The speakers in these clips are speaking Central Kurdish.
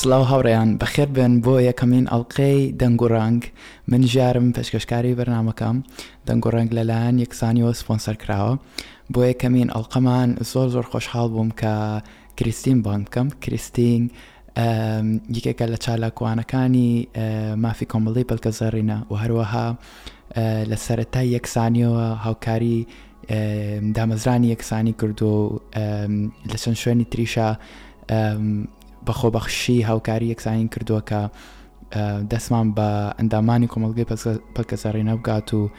سڵاو هاوڕێیان بەخێر بێن بۆ یەکەمین ئەڵقەی دەنگ و ڕەنگ من ژیارم پێشکەشکاری بەرنامەکەم دەنگ و ڕەنگ لەلایەن یەکسانیەوە سپۆنسەر کراوە بۆ یەکەمین ئەڵقەمان زۆر زۆر خۆشحاڵ بووم کە کریستین بانگ بکەم کریستین یەکێکە لە چالاکوانەکانی مافی کۆمەڵی بەڵکە زەڕینە و هەروەها لە سەرەتای یەکسانیەوە هاوکاری دامەزرانی یەکسانی کردو و لە چەند شوێنی تریشە بەخۆبەخشی هاوکاری یەکسانین کردووە کە دەستمان بە ئەندامانی کۆمەلگەی پەکەسەڕی نەبگات و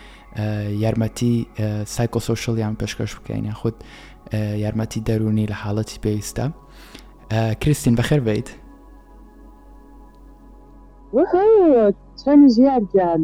یارمەتی سایکۆسۆشلیان پێشکەش بکەین یاخود یارمەتی دەرونی لە حاڵەتی پێویستە کریستین بەخێر بیت چەند زیارگیان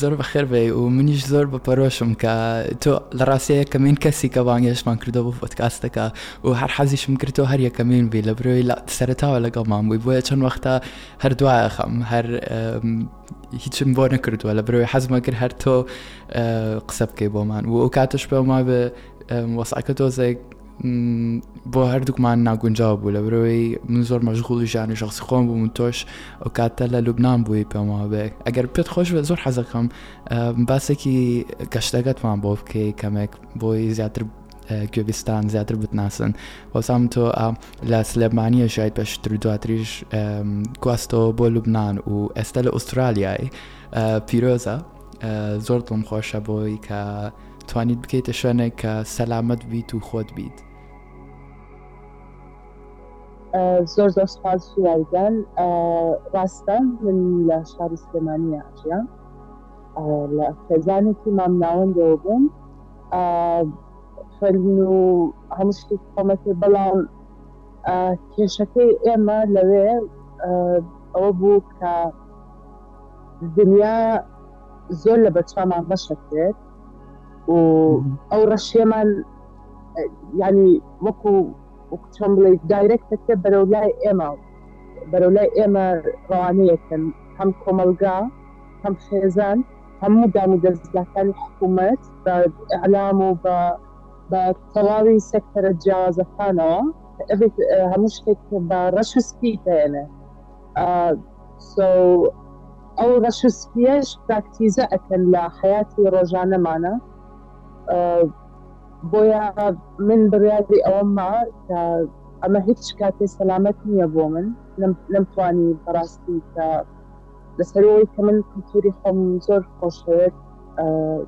زۆر بەخێر بێ و منیش زۆر بە پەرۆشم کە تۆ لە ڕاستەیە کەمین کەسی کە بانگێشمان کردو بۆ فۆتکاستەکە و هەر حەزیشم کردو هەر یەکەمین بی لە برۆی لە سەرتاوە لەگەڵمان بووی بۆیە چەند وەختە هەردوایە خەم هەر هیچم بۆ نەکردووە لە برۆی حەزمە کرد هەر تۆ قسە بکەی بۆمان و ئەو کاتش پێما بێ وەساکە تۆزێک بۆ هەردووکمان ناگونجاو بوو لە برەوەی من زۆر مەژغوڵی ژیانی شخصی خۆم بووم تۆش ئەو کاتە لە لوبناان بووی پێماوەێ ئەگەر پێت خۆش بە زۆر حەزەکەم باسێکی گەشتەکەتمان بۆ بکەی کەمێک بۆی زیاتر گوێبستان زیاتر بتناسن وەسام تۆ لە سلێمانیە ژای پێشتر دواتریش گواستەوە بۆ لوبناان و ئێستا لە ئوسترالیای پیرۆزە زۆر دڵم خۆشە بۆی کە توانیت بکەیتە شوێنێک کە سەلامەت بیت و خۆت بیت. زۆر زۆر سپاس سوارگان ڕاستە من لە شاری سلێمانیە ئەژیان لە خێزانێکی مام ناوەندەوە بووم خوێندن و هەموو شتێک خۆمەکە بەڵام کێشەکەی ئێمە لەوێ ئەوە بوو کە دنیا زۆر لە بەچامان ڕەشەکرێت و ئەو ڕەشێمان ینی وەکو چۆن بڵێ دایرێک دەکرێت بەرەو لای ئێمە بەرەو لای ئێمە ڕوانەیەکەن هەم کۆمەلگا هەم خێزان هەموو دام و دەستگاکانی حکوومەت بە ئەلام و بە بە تەواوی سەکتەرە جیاوازەکانەوە هەموو شتێک بە ڕەش و سپی دێنێ ئەو ڕەشە سپییەش پراکتیزە ئەکەن لە حیاتی ڕۆژانەمانە بۆیە من بڕیادی ئەوەم ما کە ئەمە هیچ کاتێ سەلامەت نییە بۆ من نەمتوانی بەڕاستی کە لەسەرەوەی کە من کلتوری خۆم زۆر خۆشەوێت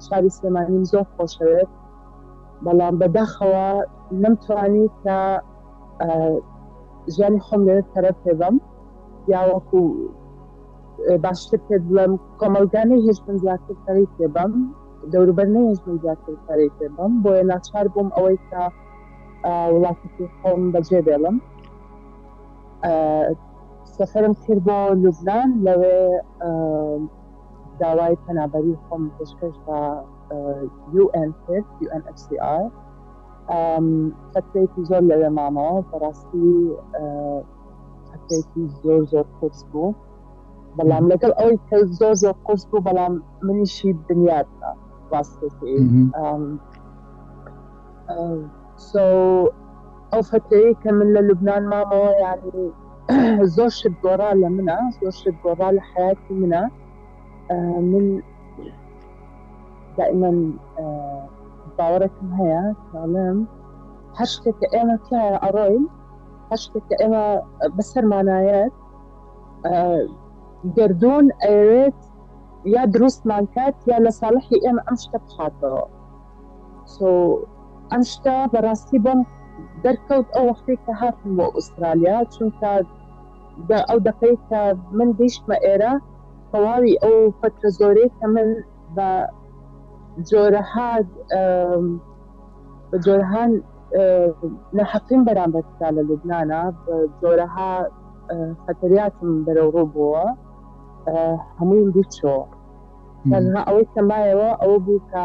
شاری سلێمانیم زۆر خۆشەوێت بەڵام بەداخەوە نەمتوانی کە ژیانی خۆم لێ پەرە پێبم یاوەکو باشتر پێ بڵم کۆمەلگانەی هێشتم زیاتر پەری پێبم دەوروبەر نەهێشتم زیاتر پەری پێبم بۆیە ناچار بووم ئەوەی کە وڵاتەکەی خۆم بەجێ بێڵم سەفرم کرد بۆ لوبناان لەوێ داوای پەنابەری خۆم پێشکەش بە UNCR خەتێکی زۆر لەوێ مامەوە بەڕاستی خەتێکی زۆر زۆر قرس بوو بەڵام لەگەڵ ئەوەی کە زۆر زۆر قرس بوو بەڵام منیشی بنیاد ڕاستێکی ئەو فەتەیە کە من لە لوبناان مامەوە یانی زۆر شت گۆڕا لە منە زۆر شت گۆڕا لە حیاتی منە من دائیمەن باوەڕێکم هەیە کەڵێم هەر شتێک کە ئێمە تایە ئەڕۆین هەر شتێک کە ئێمە بەسەرمانایەت گردون ئەوێت یا دروستمان کات یا لە ساڵحی ئێمە ئەم شتە بخاتەوە ئەم شتە بەڕاستی بۆم دەرکەوت ئەو وەختی کە هاتم بۆ ئوسترالیا چونکە ئەو دەقەی کە من گەیشتمە ئێرە تەواوی ئەو فەترە زۆرەی کە من بە جۆرەها بە جۆرەها نەحەقیم بەرامبەردا لە لوبنانا بە جۆرەها خەتەریاتم بەرەو ڕوو بووە هەموویم دوچەوە تەنها ئەوەی کەمایەوە ئەوە بوو کە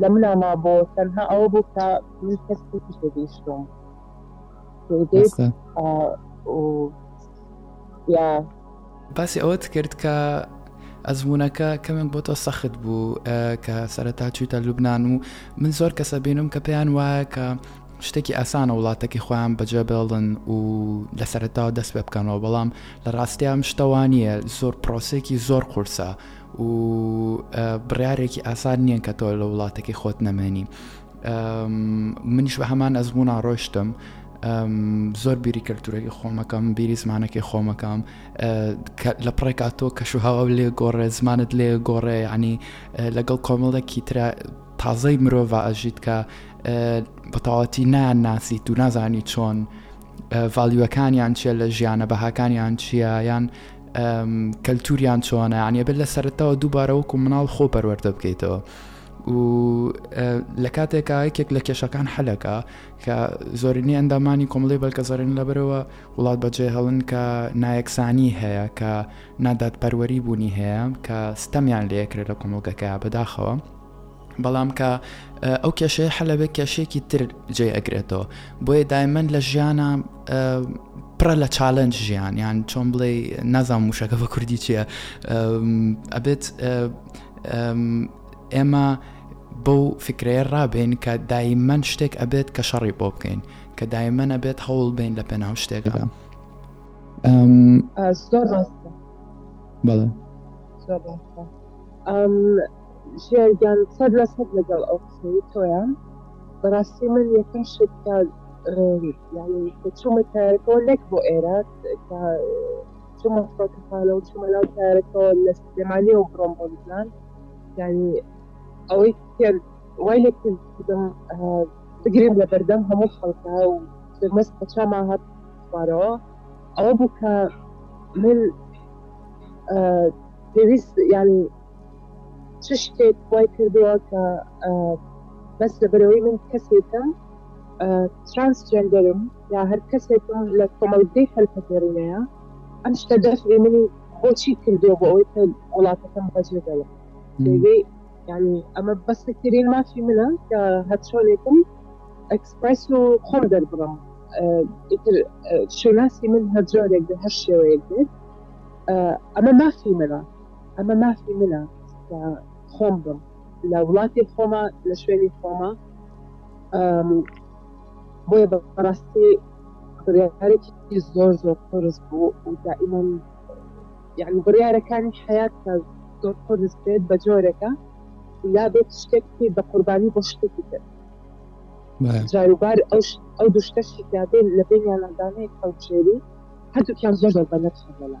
لە ملا مابۆ تەنها ئەوە بوو کە من کەسێکی تێگەیشتوم تێگەیت بەسە ئا و یا باسی ئەوەت کرد کە ئەزمونونەکە کەمێک بۆ تۆ سەخت بوو ئە، کە سەرەتا چوویتە لوبناان و من زۆر کەسە بینم کە پێیان وایە کە شتێکی ئاسانە وڵاتەکەی خۆیان بەجێ بێڵن و لە سەرەتاوە دەست پێ بکەنەوە بەڵام لە ڕاستیان شتەوانە زۆر پرۆسێکی زۆر قورسە و بڕارێکی ئاسان نییە کە تۆ لە وڵاتەکەی خۆت نەمێنی منیش بە هەمان ئەزمونا ڕۆشتم زۆر بیری کەلتورەکە خۆمەکەم بیری زمانەکەی خۆمەکەم لە پڕێکا تۆ کەش و هاوا لێ گۆڕێ زمانت لێ گۆڕێ ینی لەگەڵ کۆمەڵێکی تررا تازەی مرۆڤ ئەژیت کە بە تەواتی نان ناسی تو نازانی چۆن ڤالیوەکانیان چیە لە ژیانە بەهاکانیان چیە یان کەلتوریان چۆنە یانە بێت لە سەرتاوە دووبارە وەکو مناڵ خۆ پەروەەردە بکەیتەوە و لە کاتێکا یەکێک لە کێشەکان حەلەکە کە زۆرینی ئەندامانی کۆمەڵی بەلکە زۆرین لەبەرەوە وڵات بەجێ هەڵن کە نایەکسانی هەیە کە نادات پەروەری بوونی هەیە کە ستەمیان لەکرێت لە کۆمەڵگەکە بەداخەوە. بەڵام کە ئەو کێشەیە حەلەبێ کێشێکی تر جێ ئەگرێتەوە بۆیە دایمەن لە ژیانە پڕە لە چالنج ژیان یان چۆن بڵێ نازام وشەکە بە کوردی چییە ئەبێت ئێمە بەو فکرەیە ڕابێن کە دایمەن شتێک ئەبێت کە شەڕی بۆ بکەین کە دایمەن ئەبێت هەوڵ بین لە پێناو شتێکە بەڵێ ژیار گیان سەد لە سەد لەگەڵ ئەو قسەی تۆیان بەڕاستی من یەکەم شت کە یعنی کە چوومە تارەکەەوە نەک بۆ ئێرە کە چوومە فۆتەخانە و چوومە ناو تارەکەەوە لە سلێمانی و بڕۆم بۆ لوبنان یعنی ئەوەی کرد وای لێ کردم بگریم لە بەردەم هەموو خەڵکە و درمەست بەچما هات خوارەوە ئەوە بوو کە من پێویست ینی چ شتێک وای کردووە کە بەس لەبەرەوەی من کەسێکم ترانسجندرم یا هەر کەسێکم لە کۆمەڵگەی هەلپەتێرینەیە ئەم شتە دەفری منی بۆچی کردووە بۆ ئەوەی کە وڵاتەکەم بەجێ دەڵێ ینی ئەمە بەسەکترین مافی منە کە هەچۆنێکم ئەکسپرس و خۆم دەربڕم ئیتر شوناسی من هەر جۆرێک هەر شێوەیەک بێت ئەمە مافی منە ئەمە مافی منە کە خۆم بم لە وڵاتی خۆمە لە شوێنی خۆمە بۆیە بەڕاستی بڕیارێکی زۆر زۆر قرس بوو و دائیمەن یعنی بڕیارەکانی حیات کە زۆر قرس بێت بە جۆرەکە لا بێت شتێکی بە قوربانی بۆ شتێکی کرد جاروبار ئەو ئەو دوشتەشی دابێت لە بینیانەدانەیە کەڵچێری هەردووکیان زۆر زۆر بە نەخەڵە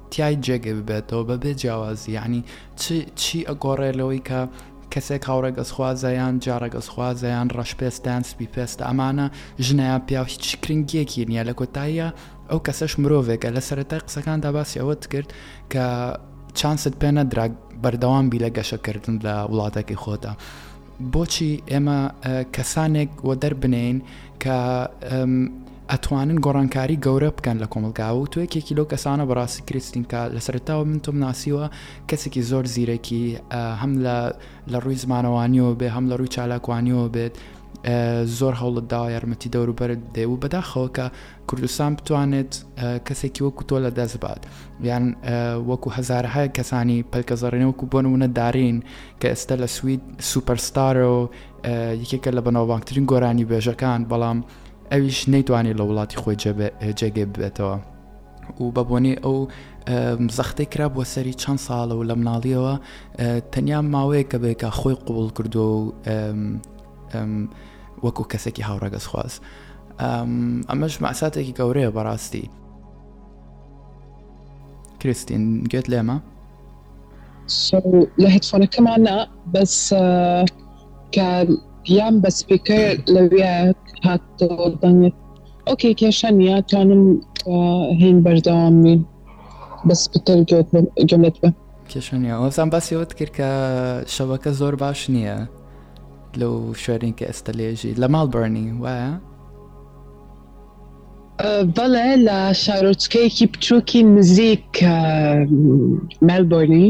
تیای جێگەی ببێتەوە بە بێ جیاوازی یەعنی چ چی ئەگۆڕێ لەوەی کە کەسێک هاوڕەگەزخوازە یان جیا ڕەگەزخوازە یان ڕەش پێستە یان سپی پێستە ئەمانە ژنە یان پیاو هیچ کرنگیەکی نیە لە کۆتاییە ئەو کەسەش مرۆڤێکە لە سەرەتای قسەکاندا باسی ئەوەت کرد کە چانست پێ نەدرا بەردەوام بی لە گەشەکردن لە وڵاتەکەی خۆتە بۆچی ئێمە کەسانێک وە دەربنین کە ئەتوانن گۆڕانکاری گەورە بکەن لە کۆمەڵگاوە و تۆ یەکێکی لەو کەسانە بەڕاستی کریستینکا لە سەرەتاوە من تۆم ناسیوە کەسێکی زۆر زیرەکی هەم لە لە ڕووی زمانەوانیەوە بێ هەم لە ڕووی چالاکوانیەوە بێت زۆر هەوڵت دا یارمەتی دەوروبەرت دێ و بەداخەوە کە کوردستان بتوانێت کەسێکی وەکو تۆ لە دەست بات یان وەکو هەزارهای کەسانی پەلکەزەڕێنە وەکو بۆن و نەدارین کە ئێستا لە سوید سوپەرستارە و یەکێکە لە بەناوبانگترین گۆرانی بێژەکان بەڵام ئەویش نەیتوانی لە وڵاتی خۆی جێگەی ببێتەوە و بە بۆنەی ئەو زەختەی کرا بۆ سەری چەند ساڵە و لە مناڵیەوە تەنیا ماوەیە کە بێکە خۆی قوڵ کردو و وەکو کەسێکی هاوڕەگەز خواز ئەمەش ماساتێکی گەورەیە بەڕاستی کریستین گوێت لێمە لە هتفۆنەکەمان نا بەس کە یان بە سپیکەر لەوێ هاتەوە دەنگت ئۆکێ کێشە نیە توانم هین بەردەوام بین بە سپیکەر گەلت بە کێشە نیە وەزان باسیەوەت کرد کە شەوەکە زۆر باش نییە لەو شوێنین کە ئێستا لێژی لە ماڵ بەرنی وایە بەڵێ لە شارۆچکەیەکی بچووکی نزیک مەلبۆرنی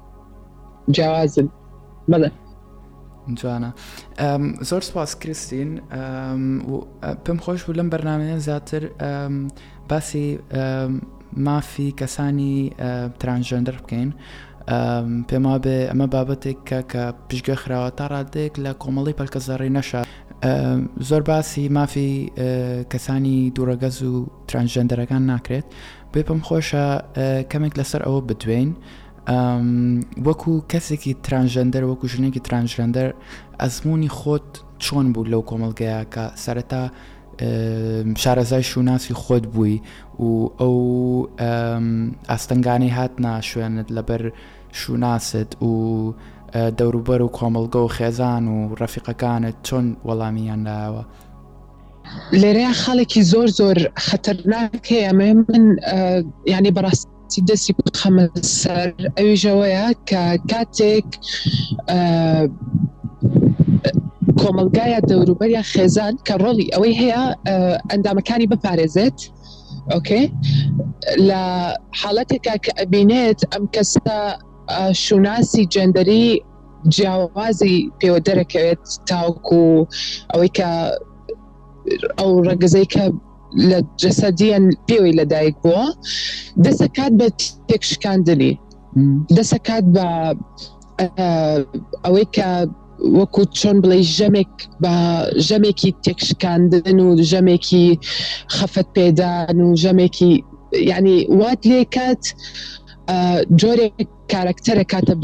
جیاوازن بەڵێ جوانە زۆر سپاس کریستین پێم خۆش بوو لەم بەرنمەیە زیاتر باسی مافی کەسانی ترانژەندەر بکەین پێما بێ ئەمە بابەتێک کە کە پشگە خراوە تا ڕادێک لە کۆمەڵی پەلکەزەڕی نەشە زۆر باسی مافی کەسانی دوورەگەز و ترانژەندەرەکان ناکرێت بێ پم خۆشە کەمێک لەسەر ئەوە بدوێین وەکو کەسێکی ترانژەندەر وەکو ژنێکی ترانژەندەر ئەزمموی خۆت چۆن بوو لەو کۆمەلگەیە کە سەرەتا شارەزای شوناسی خۆت بووی و ئەو ئاستەنگانی هات ناشوێنت لەبەر شوناست و دەوروبەر و کۆمەلگە و خێزان و ڕەفیقەکانت چۆن وەڵامیان داوە لێرەیە خەڵێکی زۆر زۆر خەتەرناکەیە من ینی بەڕاست ڕاستی دەستی بخەمە سەر ئەویژەوەیە کە کاتێک کۆمەلگایە دەوروبەریا خێزان کە ڕۆڵی ئەوەی هەیە ئەندامەکانی بپارێزێت ئۆکێ لە حاڵەتێکا کە ئەبینێت ئەم کەسە شوناسی جەندەری جیاوازی پێوە دەرەکەوێت تاوکو ئەوەی کە ئەو ڕەگەزەی کە لە جەسەدیان پێوەی لەدایک بووە دەسەکات بە تێکشکاندنی دەسەکات بە ئەوەی کە وەکو چۆن بڵێ ژەمێک بە ژەمێکی تێکشکاندن و ژەمێکی خەفەت پێدان و ژەمێکی ینی وات لێکات جۆرێک کارکتەرە کاتە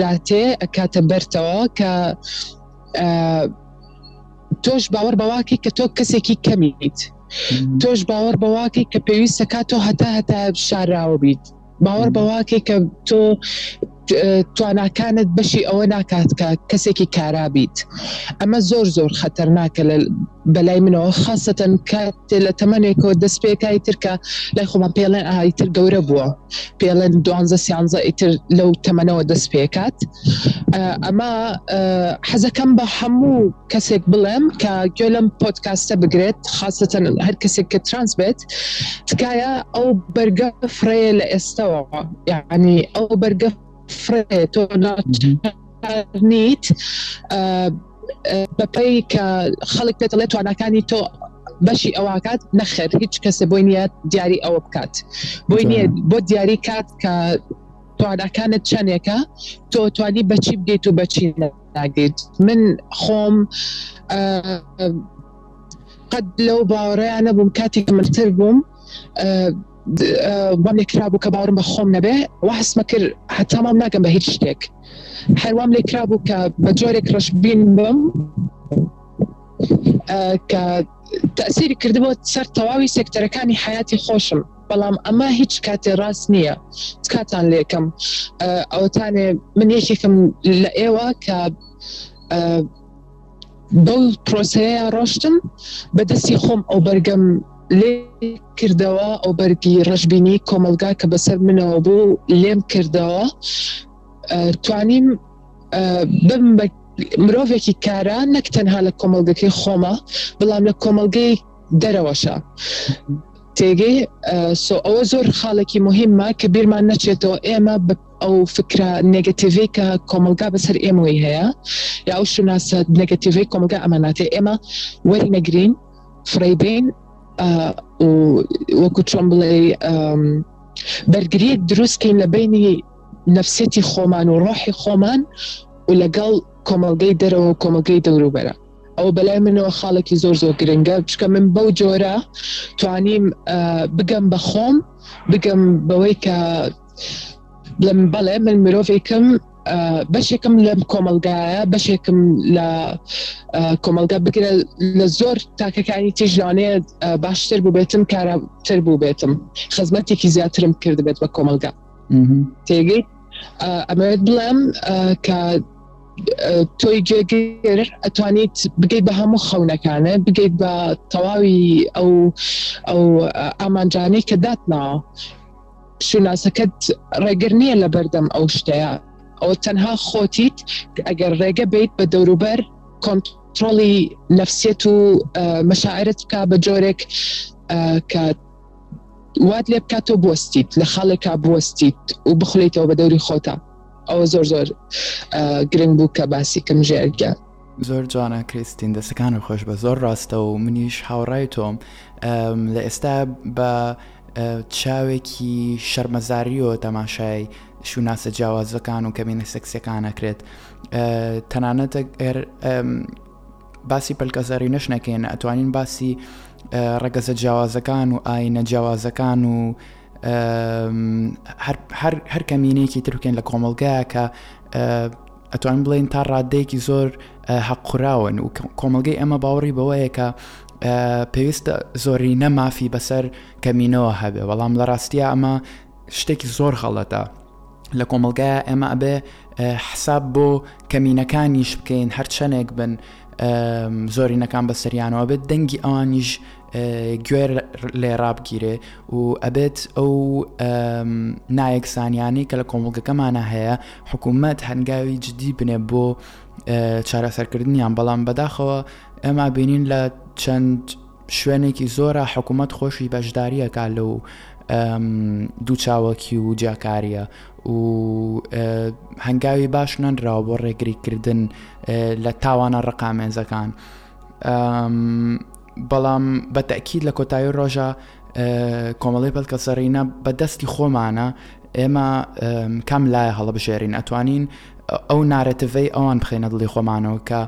داتێ کاتە بەرتەوە کە تۆش باوەڕ بەواکەی کە تۆ کەسێکی کەمیت تۆش باوەڕ بەواکەی کە پێویستە کا تۆ هەتا هەتا شاراوە بیت باوەڕ بەواکەی کە تۆ تواناکانت بەشی ئەوە ناکات کە کەسێکی کارابیت ئەمە زۆر زۆر خەتەرناکە لە بەلای منەوە خاستەن کاتێ لە تەمەێکەوە دەست پێکای ترکە لای خۆمان پێڵێن ئایتر گەورە بووە پێڵێن دوانزە سیانزە ئیتر لەو تەمەەوە دەست پێکات ئەمە حەزەکەم بە هەموو کەسێک بڵێم کە گوێ لەم پۆتکاستە بگرێت خاستەن هەر کەسێک کە ترانس بێت تکایە ئەو بەرگە فرێ لە ئێستەوە یعنی ئەو بەرگە فرێ تۆ نیت بەپەی کە خەڵک پێت دەڵێت تواناکانی تۆ بەشی ئەوکات نەخێر هیچ کەسێ بۆی نییە دیاری ئەوە بکات بۆی نییە بۆ دیاری کات کە تواناکانت چەندێکە تۆ توانی بەچی بگەیت و بەچی ناگەیت من خۆم قەت لەو باوەڕیان نەبووم کاتێک منتر بووم وام لێکرابوو کە باورم بە خۆم نەبێ و هەستمە کرد حتا مام ناکەم بە هیچ شتێک هەروام لێکرابوو کە بە جۆرێک ڕشبین بم کە تەسیری کردبوو سەر تەواوی سێکتەرەکانی حیاتی خۆشم بەڵام ئەمە هیچ کاتێ ڕاست نییە کاتان لێکم ئەوتانێ من یەکێکم لە ئێوە کە بەو پرۆسەیە ڕۆشتم بە دەستی خۆم ئەو بەرگەم لێ کردەوە ئەو بەرگی ڕژبینی کۆمەلگا کە بەسەر منەوە بوو لێم کردەوە توانیم بم بە مرۆڤێکی کارە نەک تەنها لە کۆمەلگەکەی خۆمە بەڵام لە کۆمەلگەی دەرەوەشە تێگەی سۆ ئەوە زۆر خاڵێکی مهمە کە بیرمان نەچێتەوە ئێمە ئەو فکرە نگەتیڤەی کە کۆمەلگا بەسەر ئێمەوەی هەیە یا ئەو شوناسە نگەتیڤەی کۆمەلگا ئەماناتێ ئێمە وەری نەگرین فڕیبین وەکو چۆن بڵێ بەرگریەک دروستکەین لە بینی نفسێتی خۆمان و ڕۆحی خۆمان و لەگەڵ کۆمەلگەی دەرەوە کۆمەلگەی دەوروبەرە ئەو بەلای منەوە خاڵێکی زۆر زۆر گرنگە بچکە من بەو جۆرە توانیم بگەم بە خۆم بگەم بەوەی کە لەم بەڵێ من مرۆڤێکم بەشێکم لەم کۆمەلگایە بەشێکم لە کۆمەلگا بگرە لە زۆر تاکەکانی تێژانەیە باشتر ببێتم کاراتر بووبێتم خزمەتێکی زیاترم کردبێت بە کۆمەلگا تێگەی ئەمەوێت بڵێم کە تۆی جێگر ئەتوانیت بگەیت بە هەموو خەونەکانە بگەیت بە تەواوی ئەو ئەو ئامانجانەی کە داتناوە شوناسەکەت ڕێگر نییە لە بەردەم ئەو شتەیە ئەو تەنها خۆتیت ئەگەر ڕێگە بیت بە دەوروبەر کۆنت تۆڵی نفسیەت و مەشاعرت بکە بە جۆرێک کە وات لێ بکات تۆ بستیت لە خاڵێکا بستیت و بخلیتەوە بە دەوری خۆتا ئەوە زۆر زۆر گرنگ بوو کە باسی کەم ژێرگە زۆر جوانە کریستین دەسەکانت خۆش بە زۆر ڕاستە و منیش هاوڕای تۆم لە ئێستا بە چاوێکی شەرمەزاریەوە تەماشای شوناسە جیاوازەکان و کەمینە سەکسەکانەکرێت تەنانەت باسی پلکەزاری نەش نەکەین ئەتوانین باسی ڕەگەزە جیاوازەکان و ئاینە جیاوازەکان و هەر کەمینەیەکی ترکێن لە کۆمەلگایە کە ئەتوانین بڵێین تا ڕاددەیەکی زۆر هەقخراون و کۆمەلگەی ئەمە باوەڕی بەوەیە کە پێویستە زۆری نەمافی بەسەر کەمینەوە هەبێ بەڵام لە ڕاستیە ئەمە شتێکی زۆر غەڵەتە لە کۆمەلگایە ئێمە ئەبێ حساب بۆ کەمینەکانیش بکەین هەرچەنێک بن زۆرینەکان بەسەریانەوە بێت دەنگی ئەوانیش گوێ لێڕابگیرێ و ئەبێت ئەو نایەکسانیانەی کە لە کۆمەڵگەکەمانە هەیە حکوومەت هەنگاوی جدی بنێ بۆ چارەسەرکردنیان بەڵام بەداخەوە ئەمە بینین لە چەند شوێنێکی زۆرە حکوومەت خۆشی بەشداریەکە لەو دووچاوەکی و جیاکاریە و هەنگاوی باش نەنراوە بۆ ڕێگریکردن لە تاوانە ڕقامێنزەکان. بەڵام بە تەئکید لە کۆتایی ڕۆژە کۆمەڵی پەلکە سەرینە بە دەستی خۆمانە ئێمە کەم لایە هەڵبژێرین ئەتوانین ئەو نارەتڤەی ئەوان بخێنە دڵی خۆمانەوە کە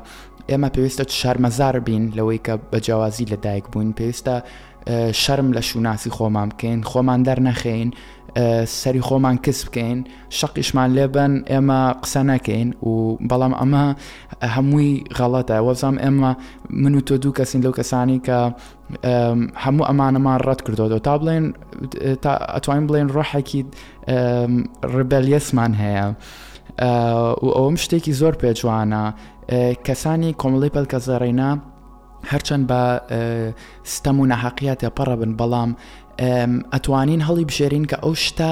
ئێمە پێویستە شەرمەزار بین لەوەی کە بە جیاوازی لە دایک بووین پێویستە شەرم لە شووناسی خۆمان بکەین خۆمان دەرنەخەین سەری خۆمان کەس بکەین شەقیشمان لێ بەن ئێمە قسە نەکەین و بەڵام ئەمە هەمووی غەڵەتە وەزام ئێمە من و تۆ دوو کەسین لەو کەسانی کە هەموو ئەمانەمان ڕەت کردەوە تا بڵێن تا ئەتوانین بڵێن ڕحێکی ڕبلیسمان هەیە و ئەوم شتێکی زۆر پێجوانە کەسانی کۆمەڵی پەلکە زەڕێنە هەرچەند بە ستەم و نەحەقیە تێپەڕە بن بەڵام ئەتوانین هەڵی بژێرین کە ئەو شتە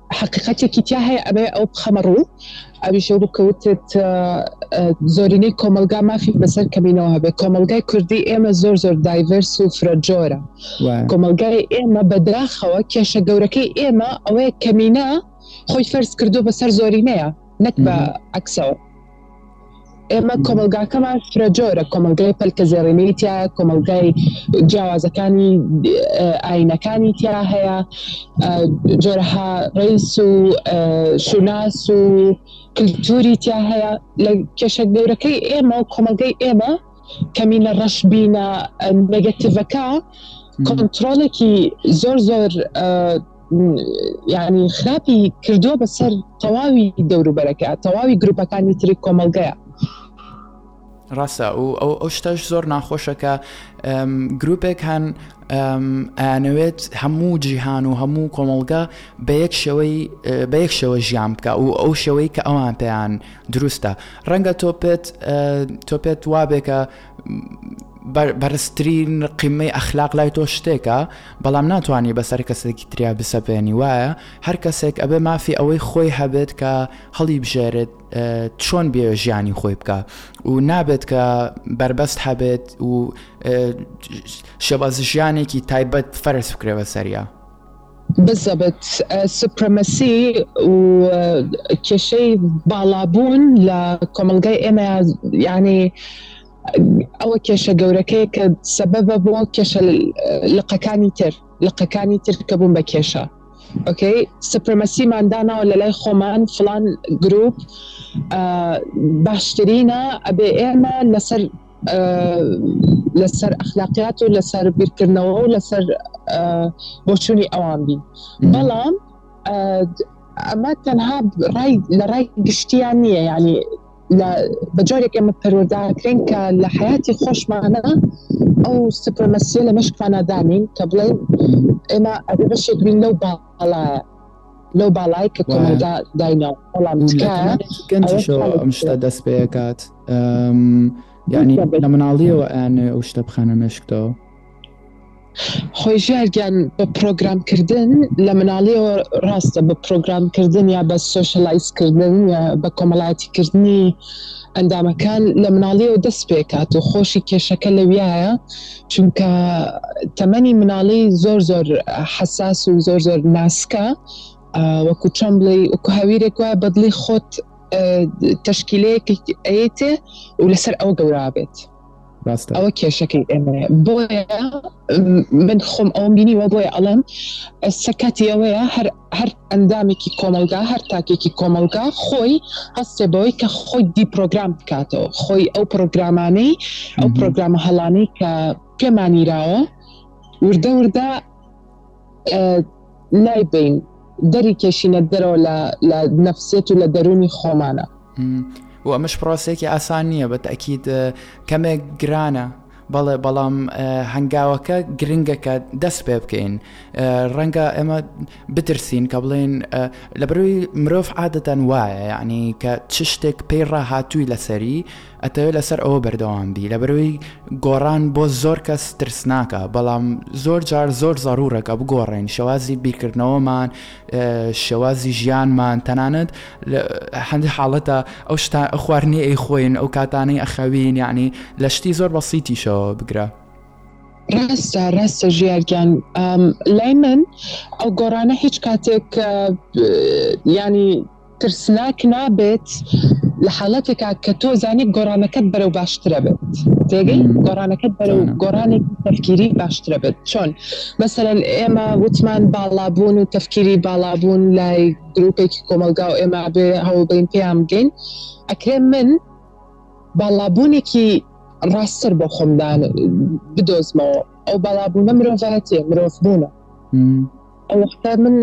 حەقیقەتێکی تیا هەیە ئەبێ ئەو بخەمە ڕوو ئەویش ئەو کە وتت زۆرینەی کۆمەلگا مافی بەسەر کەمینەوە هەبێت کۆمەلگای کوردی ئێمە زۆر زۆر دایڤرس و فرەجۆرە کۆمەلگای ئێمە بەداخەوە کێشە گەورەکەی ئێمە ئەوەیە کەمینە خۆی فەرز کردو بەسەر زۆرینەیە نەک بە عکسەوە ئێمە کۆمەلگاکەمان فرە جۆرە کۆمەلگای پەلکە زێڕینەی تیا کۆمەلگای جیاوازەکانی ئاینەکانی تیا هەیە جۆرەها ڕیس و شوناس و کللتوری تیا هەیە لە کێشە گەورەکەی ئێمە و کۆمەلگای ئێمە کەمینە ڕەشببینە نگەتیڤەکە کۆنتترۆلێکی زۆر زۆر یعنی خراپی کردووە بەسەر تەواوی دەوروبەرەکە تەواوی گروپەکانی تری کۆمەلگەیە ڕاستە و ئەو ئەو شتەش زۆر ناخۆشەکە گرروپێک هەن ئەیانەوێت هەموو جیهان و هەموو کۆمەڵگە بە یەک شێوەی بە یەک شێوە ژیان بکە و ئەو شێوەی کە ئەوان پێیان دروستە ڕەنگە تۆپێت تۆپێت وابێکە بەرزترین قیمەی ئەخلاق لای تۆ شتێکە بەڵام ناتوانانی بەسەر کەسێکی تریا بسەپێنی وایە هەر کەسێک ئەبێ مافی ئەوەی خۆی هەبێت کە هەڵی بژێرێت چۆن بێ ژیانی خۆی بکە و نابێت کە بربەست هەبێت و شێباز ژیانێکی تایبەت فەرز بکرێ بەسەریا بالزبط سوپرەمەسی و کێشەی باڵابوون لە کۆمەڵگای ئێمە یانی ئەوە کێشە گەورەکەی کە سەبەبە بۆ کێشە لقەکانی تر لقەکانی تر کە بوون بە کێشە ئۆکەی سپرمەسیمان داناوە لە لای خۆمان فلان گروپ باشترینە ئەبێ ئێمە لەسەر لەسەر ئەخلاقیات و لەسەر بیرکردنەوە و لەسەر بۆچوونی ئەوان بین بەڵام ئەمە تەنها ڕای لە ڕای گشتیان نییە ینی بە جۆرێک ئێمە پەروەداکرێن کە لە حیاتی خۆشمانە ئەو سپرمەسیە لە مشکمانادانین کە بڵێن ئێمە ئەبێ بەشێک بین لەو باڵایە لەو باڵای کە کۆمەلدا داینەوە بەڵام تکایە ئەم شتە دەست پێکات یعنی لە مناڵیەوە ئەیانێ ئەو شتە بخانە مێشکتەوە خۆی ژارگیان بە پرۆگرامکردن لە مناڵیەوە ڕاستە بە پرۆگرامکردن یا بە سۆشلایزکردن یا بە کۆمەڵاتیکردنی ئەندامەکان لە مناڵیەوە دەست پێکات و خۆشی کێشەکە لە وایە چونکە تەمەنی مناڵی زۆر زۆر حساس و زۆر زۆر ناسکە وەکو چۆن بڵێ وەکو هاویرێک وایە بەدڵی خۆت تەشکیلەیەک ئەیتێ و لەسەر ئەو گەورابێت ئەوە کێشەکەی ئێمە بۆیە من خۆم ئەوم بینیوە بۆیە ئەڵم سەکەتی ئەوەیە هەر هەر ئەندامێکی کۆمەلگا هەر تاکێکی کۆمەلگا خۆی هەستێ بەوەی کە خۆی دیپۆگرام بکاتەوە خۆی ئەو پرۆگرامانەی ئەو پرۆگرامە هەڵانەی کە پێمانیراوە وردە وردە لایبین دەری کێشینە دەرەوە لە نەفسێت و لە دەرونی خۆمانە و ئەمەش پرۆسێکی ئاسان نییە بە تاکیید کەمێک گرانە بەڵێ بەڵام هەنگاوەکە گرنگەکە دەست پێ بکەین ڕەنگە ئێمە بترسین کە بڵێن لە بروی مرۆڤ عادەتەن وایە یعنی کە چ شتێک پێی ڕاهاتووی لەسەری ئەتەوێ لەسەر ئەوە بەردەوام بی لەبەرەوەی گۆڕان بۆ زۆر کەس ترسناکە بەڵام زۆر جار زۆر زەڕوڕە کە بگۆڕێن شێوازی بیرکردنەوەمان شێوازی ژیانمان تەنانەت هەندی حاڵەتە ئەو شتا خواردنی ئەی خۆین ئەو کاتانەی ئەخەوین یعنی لە شتی زۆر بەسیتیشەوە بگرە ڕاستە ڕاستە ژیارگیان لای من ئەو گۆڕانە هیچ کاتێک ینی ترسناک نابێت لە حاڵەتێکا کە تۆ زانیت گۆڕانەکەت بەرەو باشترە بێت تێگەی گۆڕانەکەت بەرە و گۆڕانێک تەفکیری باشترە بێت چۆن مەسەرەن ئێمە وتمان باڵابوون و تەفکیری باڵابوون لای گرروپێکی کۆمەلگا و ئێمە بێ هەوڵبین پێیان بگەین ئەکرێ من باڵابوونێکی ڕاستتر بۆ خۆمدان بدۆزمەوە ئەو باڵابوونە مرۆڤایەتێ مرۆڤ بوونە ئەو وەختە من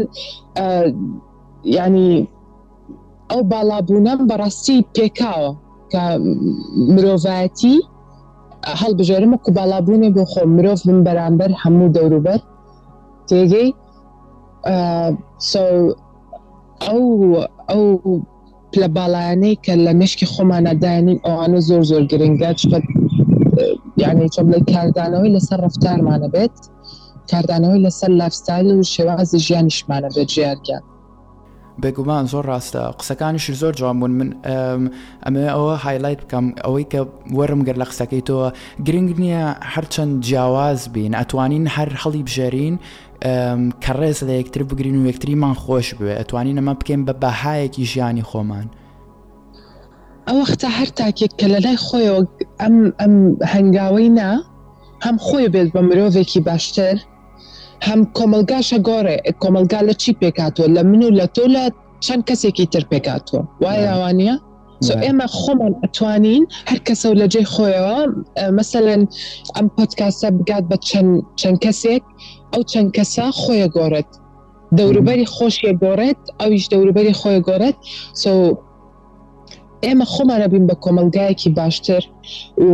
یعنی ئەو باڵابوونەم بەڕاستی پێکاوە کە مرۆڤایەتی هەڵبژێرم و قوباڵابوونێ بۆ خۆم مرۆڤ من بەرامبەر هەموو دەوروبەر تێگەی ئەو ئەو پلە باڵایانەی کە لە مێشکی خۆمانا داینین ئەوانە زۆر زۆر گرنگە چکە یعنی چۆن بڵێ کاردانەوەی لەسەر ڕفتارمانە بێت کاردانەوەی لەسەر لافستایل و شێوازی ژیانیشمانە بێت ژیارگیان. بێگومان زۆر ڕاستە قسەکانیش زۆر جوان بوون من ئەمێ ئەوە هایلایت بکەم ئەوەی کە وەرم گەر لە قسەکەی تۆ گرنگ نییە هەرچەند جیاواز بین ئەتوانین هەر هەڵی بژێرین کە ڕێز لە یەکتر بگرین و یەکتریمان خۆش بوێ ئەتوانین ئەمە بکەین بە بەهایەکی ژیانی خۆمان. ئەوەختە هەر تاکێک کە لە لای خۆیەوە ئەم ئەم هەنگاوەی نا، هەم خۆی بێت بە مرۆڤێکی باشتر، هەم کۆمەڵگاش ئەگۆڕێ، کۆمەڵگا لە چی پێکهاتووە؟ لە من و لە تۆ و لە چەند کەسێکی تر پێکهاتووە وایە وانە ئێمە خۆمان ئەتوانین هەر کەسە و لە جێ خۆیەوە مەسەن ئەم پۆتکاسە بگات بە چەند چەند کەسێک ئەو چەند کەسە خۆیە گۆڕێت دەوروبەری خۆشیە گۆڕێت ئەویش دەوروبەری خۆی گۆڕێت سو ئێمە خۆمانە بین بە کۆمەلگایەکی باشتر و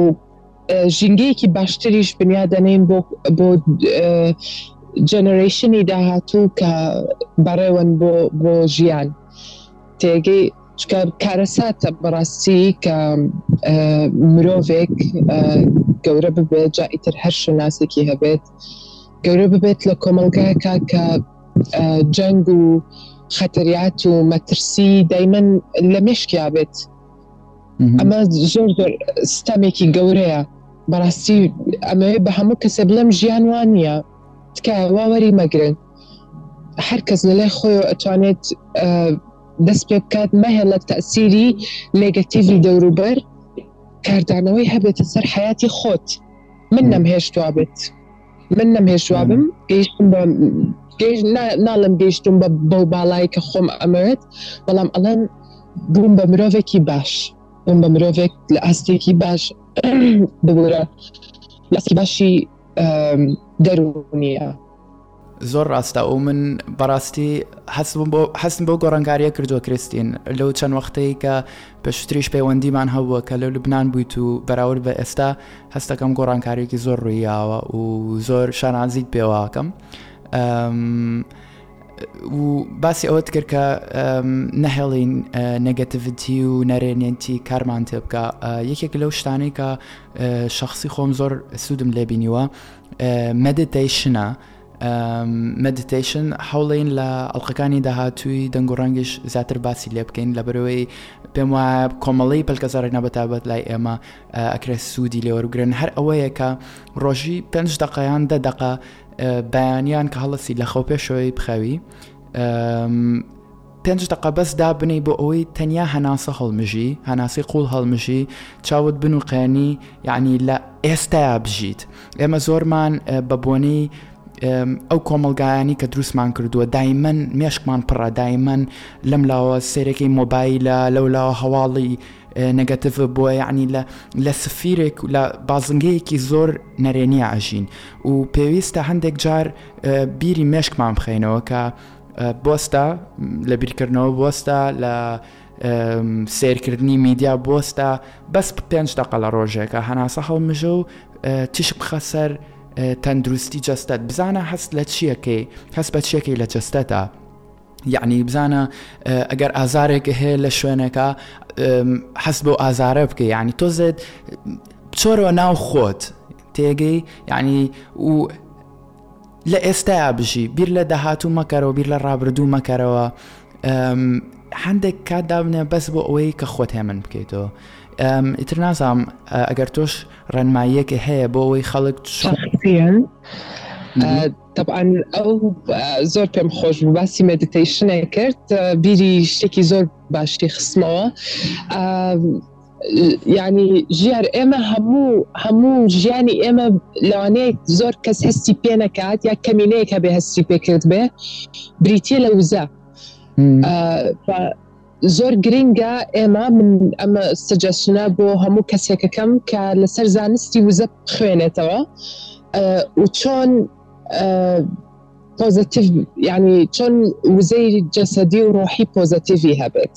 ژینگەیەکی باشتریش بنیا دەنین بۆ بۆ جەنەرەیشنی داهاتوو کە بەڕێوەن بۆ بۆ ژیان تێگەی چکە کارەساتە بەڕاستی کە مرۆڤێک گەورە ببێت جا ئیتر هەر شوناسێکی هەبێت گەورە ببێت لە کۆمەلگایەکە کە جەنگ و خەتەریات و مەترسی دایمەن لە مشکیا بێت ئەمە زۆر زۆر ستەمێکی گەورەیە بەڕاستی ئەمەوێ بە هەموو کەسێ بڵم ژیان وان نییە تکایە واوەری مەگرن هەر کەس لە لای خۆی ئەتوانێت دەست پێ بکات مەهێڵە تەسیری نگەتیڤی دەوروبەر کاردانەوەی هەبێتە سەر حیاتی خۆت من نەم هێشتوا بێت. من نەمهێشتوابم گەیشتم بە ناڵم گەیشتم بە بەو باڵایی کە خۆم ئەمەوێت بەڵام ئەڵێن بووم بە مرۆڤێکی باش بووم بە مرۆڤێک لە ئاستێکی باش ببوورە لەسی باشی دەرونیە زۆر ڕاستە ئەو من بەڕاستی هەستم بۆ هەستم بۆ گۆڕنگاریە کردووە کرستین لەو چەند وەختەی کە پێشتریش پەیوەندیمان هەبووە کە لە لوبنان بوویت و بەراورد بە ئێستا هەستەکەم گۆڕانکاریەکی زۆر ڕوویاوە و زۆر شانازیت پێواکەم و باسی ئەوەت کرد کە نەهێڵین نەگەتیڤتی و نەرێنێنتی کارمان تێ بکە یەکێک لەو شتانەی کە شخصی خۆم زۆر سوودم لێبینیوە مەدتەیشنە. Uh, مێدیتەیشن هەوڵێین لە ئەڵلقەکانی داهاتووی دەنگ و ڕەنگیش زیاتر باسی لێ بکەین لەبەرەوەی پێم وایە کۆمەڵی پلکەزە ڕێک نەبەتابەت لای ئێمە ئەکرێت سوودی لێوەرگن هەر ئەوەیە کە ڕۆژی پێنج دقیان دە دقە بەیانیان کە هەڵستی لە خەو پێشەوەی بخەوی پێنج دەقە بەس دابنێی بۆ ئەوەی تەنیا هەناسە هەڵمژی هەناسەی قوڵ هەڵمژی چاوت بنوقێنی یعنی لە ئێستایا بژیت ئێمە زۆرمان بە بۆنەی ئەو کۆمەلگایانی کە دروستمان کردووە دایمەن مێشکمان پڕە دایمەن لەم لاوە سێرەکەی مۆبایلە لەو لاوە هەواڵی نەگەتف بۆە یعنی لە لە سفیرێک لە بازنگەیەکی زۆر نەرێنیە ئەژین و پێویستە هەندێک جار بیری مێشکمان بخینەوە کە بۆستە لە بیرکردنەوە بۆستە لە سیرکردنی میدیا بۆستە بەس پێنج دقە لە ڕۆژێکە هەناسە هەڵمژە و تیش بخە سەر تەندروستی جەستەت بزانە هەست لە چیەکەی هەست بە چیەکەی لە جەستەتە یعنی بزانە ئەگەر ئازارێکە هەیە لە شوێنەکە حەست بۆ ئازارە بکە یعنی تۆزێت بچۆرەوە ناو خۆت تێگەی یعنی و لە ئێستایا بژی بیر لە داهاتوو مەکەرەوە بیر لە ڕابردوو مەکەرەوە هەندێک کات دابنێ بەس بۆ ئەوەی کە خۆت هێمن بکەیتەوە ئیتر نازام ئەگەر تۆش ڕێنماییەکە هەیە بۆ ئەوەی خەڵک شخصیان طبعا ئەو زۆر پێم خۆش بوو باسی مدیتەیشنێ کرد بیری شتێکی زۆر باشی خستمەوە یعنی ژیار ئێمە هەموو هەموو ژیانی ئێمە لەوانەیە زۆر کەس هەستی پێ نەکات یا کەمینەیە کە بێ هەستی پێکرد بێ بریتە لە وزە زۆر گرنگە ئێمە من ئەمە سجەسونە بۆ هەموو کەسێکەکەم کە لەسەر زانستی وزە خوێنێتەوە و چۆن پۆزتیف ینی چۆن وزەی جەسەدی و ڕۆحی پۆزتیڤی هەبێت.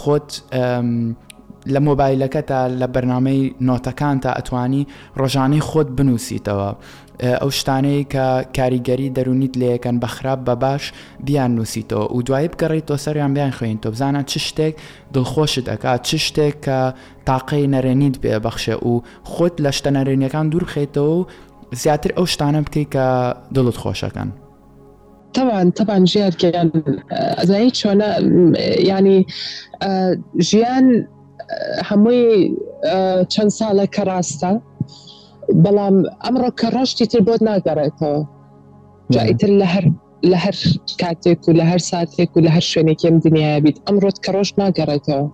خۆت لە مۆبایلەکەتا لە بەرنمەی نۆتەکان تا ئەتوانی ڕۆژانەی خۆت بنووسیتەوە ئەو شتانەی کە کاریگەری دەرونیت لەکەن بە خراپ بە باش بیان نووسیتەوە و دوایی بگەڕیت تۆ سەریان بیان خوێن تۆ بزانە چ شتێک دڵخۆشت ئەکات چ شتێک کە تاقەی نەرێنیت پێ بەخشێ و خۆت لە شتە نەرێنیەکان دوور بخیتەوە و زیاتر ئەو شتانە بکەیت کە دڵت خۆشەکەن. تەوان تەبان ژیار گیان ئەزایی چۆنە ینی ژیان هەمووی چەند ساڵە کە ڕاستە بەڵام ئەمڕۆ کە ڕۆشتی تر بۆت ناگەڕێتەوە جایتر لە هەر لە هەر کاتێک و لە هەر ساتێک و لە هەر شوێنێکم دنیایا بیت ئەمڕۆت کە ڕۆژ ناگەڕێتەوە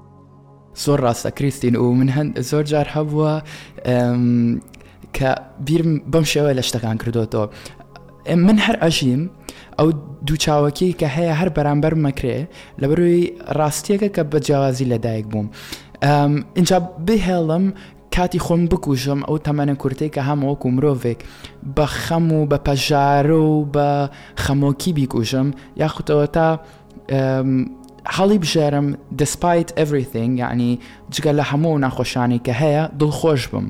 زۆر ڕاستە کریستین و من هەند زۆر جار هەبووە کە بیرم بەم شێوە لە شتەکان کردوەوە من هەر ئەژیم ئەو دوو چاوەکی کە هەیە هەر بەرامبەر مەکرێ لە بەروی ڕاستیەکە کە بە جیاوازی لەدایک بووم اینجا بهێڵم کاتی خۆم بکوژم ئەو تەمەە کورتەی کە هەم وەکو مرۆڤێک بە خەم و بە پەژارە و بە خەمۆکی بیکوژم یاخوتەوە تا هەڵی بژێرم دەسپایت ئەڤریثنگ یعنی جگە لە هەموو ناخۆشانی کە هەیە دڵخۆش بم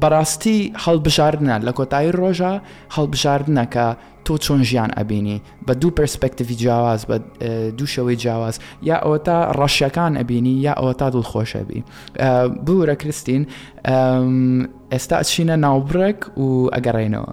بەڕاستی هەڵبژاردنە لە کۆتایی ڕۆژە هەڵبژاردنە کە تۆ چۆن ژیان ئەبینی بە دوو پرسپەکتیفی جیاواز بە دوو شەوەی جیاواز یا ئەوە تا ڕەشەکان ئەبینی یا ئەوە تا دڵخۆشەبی بورە کرستین ئێستا ئەچینە ناوبڕێک و ئەگەڕێنەوە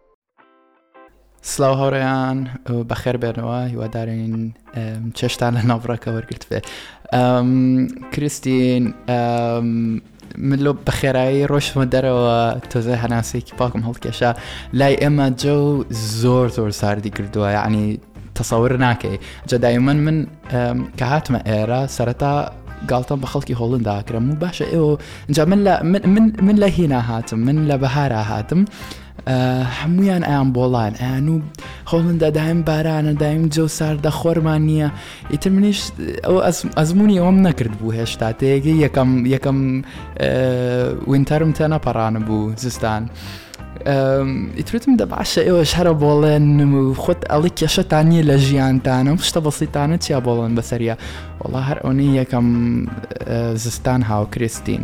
سلاو هاوڕێیان بەخێر بێنەوە هیوادارین چێشتان لە ناوڕەکە وەرگرت بێ کریستین ملۆ بەخێرایی ڕۆشتمە دەرەوە تۆزە هەناسێکی پاکم هەڵکێشا لای ئێمە جە و زۆر زۆر ساردی کردووە یعنی تەسەور ناکەی جەدایمەن من کە هاتمە ئێرە سەرەتا گاڵتەم بە خەڵکی هۆڵندا کرم و باشە ئێوە جا من من لە هینا هاتم من لە بەهارا هاتم هەموویان ئەیان بۆڵان ئەیان و خۆڵندا دایم بارانە دایم جە و ساردە خۆرمان نییە ئیتر منیش ئەو ئەزمموی ئەوم نەکرد بوو هێشتا تێگە یەکەم یەکەم وینتەرم تێ نەپەڕانە بوو زستان. ئیترتم دە باشە ئێوە شەرە بۆڵێن خۆت ئەڵی کێشەتان نییە لە ژیانتانە شتە بەسیتانە چیا بۆڵێن بەسەریا وڵا هەر ئەوەی یەکەم زستان هاوکرێستین.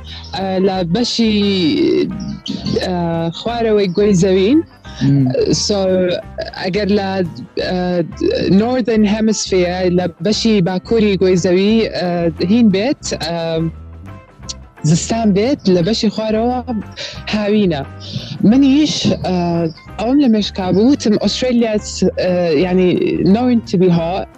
لە بەشی خوارەوەی گوێی زەوین ئەگەر لە نۆردن هەمسفەیە لە بەشی باکووری گوێی زەوی هین بێت زستان بێت لە بەشی خوارەوە هاوینە منیش ئەوم لە مێشکا بووتم ئوسترالیا ینی ناوین تبیها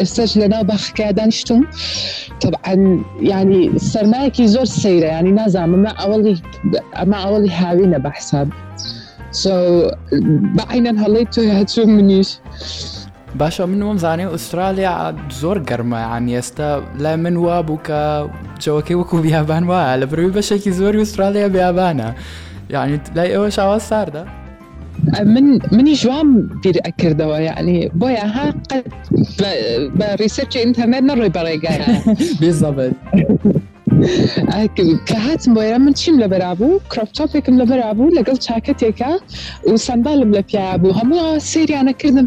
ئێستاش لەناو بەخکە دانیشتوم طبعاً ینی سەرمایەکی زۆر سەیرە ینی نازانم ئەمە ئەوڵی ئەمە ئەوڵی هاوینە بە حساب بەعینەن هەڵی تۆ هەچوو منیش. باشە من وم زانێ ئوسترالیا زۆر گەرمە ئامیێستا لای من وا بوو کە جەوەکەی وەکو بیابان وایە لە بروی بەشێکی زۆری ئوسترالیا بیابانە یعنی لای ئەوە شاوە ساردە من منیش وام بیر ئەکردەوە یعنی بۆیە ها قەت بە- بە ریسەرچی ئینتەرنێت نەڕۆی بەڕێگا بێزەبێت کە هاتم بۆیە من چیم لە بەرابوو کرۆپتۆپێکم لە بەرابوو لەگەڵ چاکەتێکە و سندالم لە پیایا بوو هەموو سریانە کردم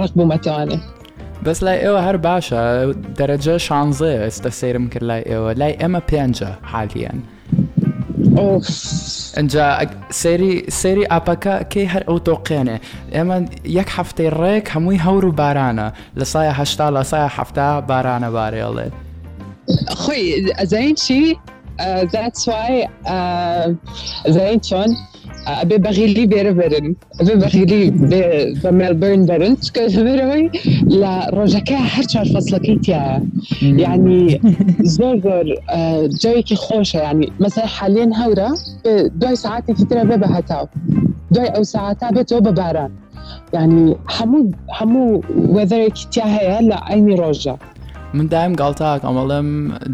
ڕق بووم ئەتوانێت بەس لای ئێوە هەر باشە دەرەجە شانزەیە ئێستا سێرم کرد لای ئێوە لای ئێمە پێنجە حالیان ئەجا سێری سێری ئاپەکە کەی هەر ئەو تۆقێنێ ئێمە یەک هەفتەی ڕێک هەمووی هەور و بارانە لە سایە هەشتا لە سایە هەفتا بارانە بارێڵێ خۆی ئەزین چی زات سوای زین چۆن ئەبێ بەغیلی بێرە بەرن ئەبێ بەغیلی بە مێلبرن بەرن چکە هەبێرەوەی لە ڕۆژەکە هەر چوار فەسلەکەی تایە ینی زۆر زۆر جەوێکی خۆشە ینی مەسە حالێن هەورە دوای ساعتێکی ترە بێ بە هەتاو دوای ئەو ساعتا بێتەوە بە باران ینی هەموو هەموو وەزەرێکی تیا هەیە لە ئەینی ڕۆژە من دایم گاڵتە ئەکەم ئەڵێم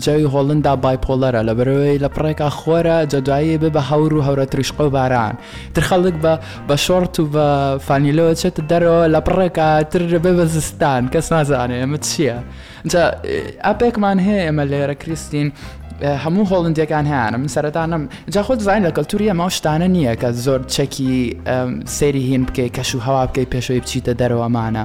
جەوی هۆڵندا بایپۆڵەرە لەبەرەوەی لە پڕێکا خۆرە جا دوایی بێ بە هەور و هەورە تریشقە و باران تر خەڵک بە بە شۆڕت و بە فانیلەوە چێتە دەرەوە لە پڕێکا تر بێ بە زستان کەس نازانێ ئەمە چییە جا ئەپێکمان هەیە ئێمە لێرە کریستین هەموو هۆڵندەکان هیانە من سەرەتانم جاخۆ زانین لە کەلتوری ئەمە شتانە نییە کە زۆر چەکی سێری هین بکەی کەش و هەوا بکەی پێشەوەی بچیتە دەرەوەمانە.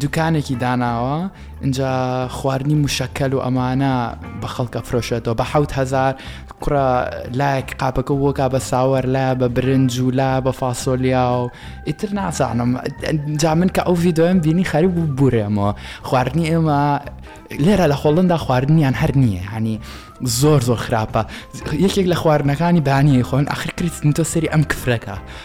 دوکانێکی داناوە اینجا خواردنی مشەکەل و ئەمانە بە خەڵکە فرۆشێتەوە بە حوت هزار کوڕە لایەک قاپەکە وەکە بە ساوەر لا بە برنج و لا بە فاسۆلیا و ئیتر نازانم جا من کە ئەو ڤیددیوم بینی خەریب و بورێمەوە خواردنی ئێمە لێرە لە خۆڵندا خواردنیان هەر نییە هەنی زۆر زۆر خراپە یەکێک لە خواردنەکانی بانیە خۆن ئەخر کریتن تۆ سەری ئەم کفرەکە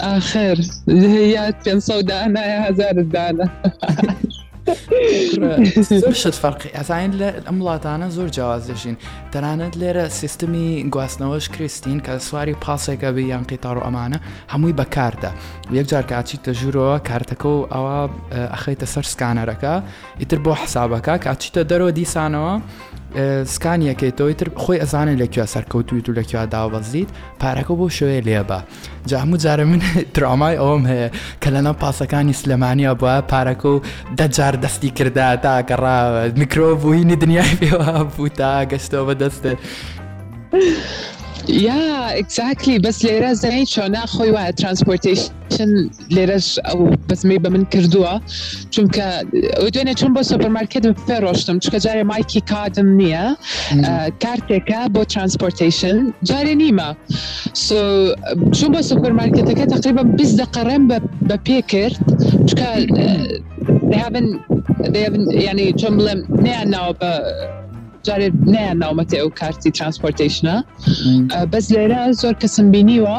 ئاخر یاد پێ سەو دانایە هزارت دانە زۆر شت فەرقی ئەزانین لە ئەم وڵاتانە زۆر جیاواز دەژین تەنانەت لێرە سیستمی گواستنەوەش کریستین کە سواری پاسێکە بێ یان قیتار و ئەمانە هەمووی بەکاردە یەکجار کاچیت لە ژوورەوە کارتەکە و ئەوە ئەخیتە سەر سکانەرەکە ئیتر بۆ حسابەکە کاچیتە دەرەوە دیسانەوە سکانیەکەیتەوەی تر خۆی ئەزانێت لە کوێ سەرکەوتویت و لە کوێ داوەزیت پارەکە بۆ شوێ لێبە جا هەموو جارە من درامای ئەوم هەیە کە لەناو پاسەکانی سلێمانیا بووە پارەکە و دەجار دەستی کردا تا گەڕا میکرۆ بووینی دنیای پێوە بوو تا گەشتەوە بە دەستێت یا ئەکزاکلی بەس لێرە زەنی چۆنا خۆی وایە ترانسپۆرتیشن لێرەش ئەو بەزمی بە من کردووە چونکە ئەو دوێنێ چون بۆ سوپەرمارکێت پێ ڕۆشتم چکە جارێ مایکی کادم نییە کارتێکە بۆ ترانسپۆرتیشن جارێ نیمە چون بۆ سوپەرمارکێتەکە تقریبا بیست دەقەڕێم بە پێ کرد چکە هاون ینی چۆن بڵێم نیان ناوە بە جارێ نیان ناومەتی ئەو کارتی ترانسپۆرتیشنە بەس لێرە زۆر کەسم بینیوە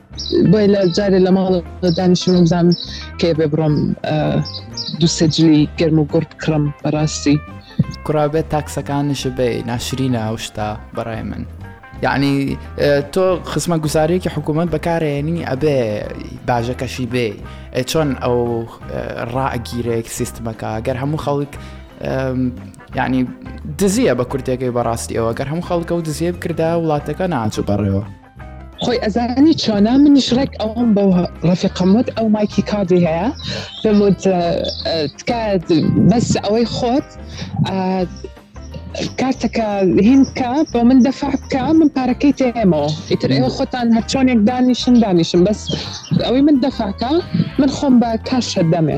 بۆی لە جارێ لە ماڵ دانیشم بزان کێ بێ بڕۆم دووسەجلی گەرم و گوڕ بکڕم بەڕاستی کوڕابێت تاکسەکانش بێ ناشرینە ئەو شتا بەڕای من یعنی تۆ خسمە گوزارەیەکی حکوومەت بەکارێنی ئەبێ باژەکەشی بێ چۆن ئەو ڕاگیرێک سیستمەکە گەر هەموو خەڵک یعنی دزیە بە کورتێکی بەڕاستی ئەوە گەر هەموو خەڵکە و دزیە بکردا وڵاتەکە ناچوو بەڕێەوە خۆی ئەزانی چۆنا منیش ڕێک ئەوم بە ڕفقەمت ئەو مایکی کاردی هەیە پێمت تکات بەس ئەوەی خۆت کارتەکە هینکە بۆ من دەفع بکە من پارەکەی تێمەوە ئیتر ئێوە خۆتان هەرچۆنێک دانیشن دانیشم بەس ئەوەی من دەفعکە من خۆم بە کاش شەدەمێ.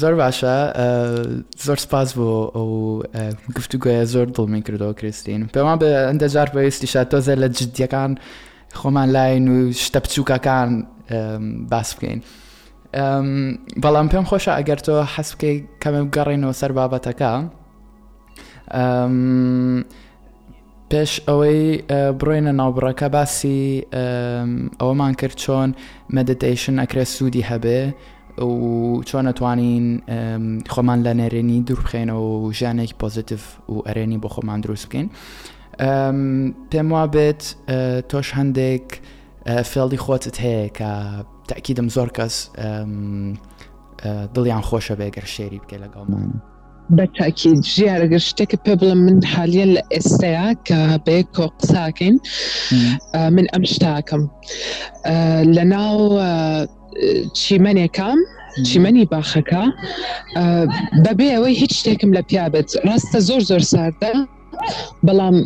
زۆر باشە زۆر سپاس بۆ ئەو گفتوگوۆیە زۆر دڵمی کردەوە کریستین پێما بە ئەندە جار پێویستی شە تۆزە لە جددیەکان خۆمان لاین و شتە بچووکەکان باس بکەین بەڵام پێم خۆشە ئەگەر تۆ حەس بکەی کەمە بگەڕێنەوە سەر بابەتەکە پێش ئەوەی بڕۆینە ناو بڕەکە باسی ئەوەمان کرد چۆن مەدتەیشن ئەکرێت سوودی هەبێ و چۆن ئەتوانین خۆمان لە نەرێنی دووربخێنەوە و ژیانێکی پۆزیتیف و ئەرێنی بۆ خۆمان دروست بکەین پێم وا بێت تۆش هەندێک فێڵدی خۆتت هەیە کە تاکیدم زۆر کەس دڵیان خۆشە بێگەر شێری بکە لەگەڵمان. بە تاکیید ژیارەگەر شتێکە پێ بڵم من حالیان لە ئێستەیە کە بەیەک کۆ قساکەین من ئەم شتاکەم لە ناو چیمەنێکام چیمەنی باخەکە بەبێ ئەوەی هیچ شتێکم لە پیا بێت ڕاستە زۆر زۆر ساردە بەڵام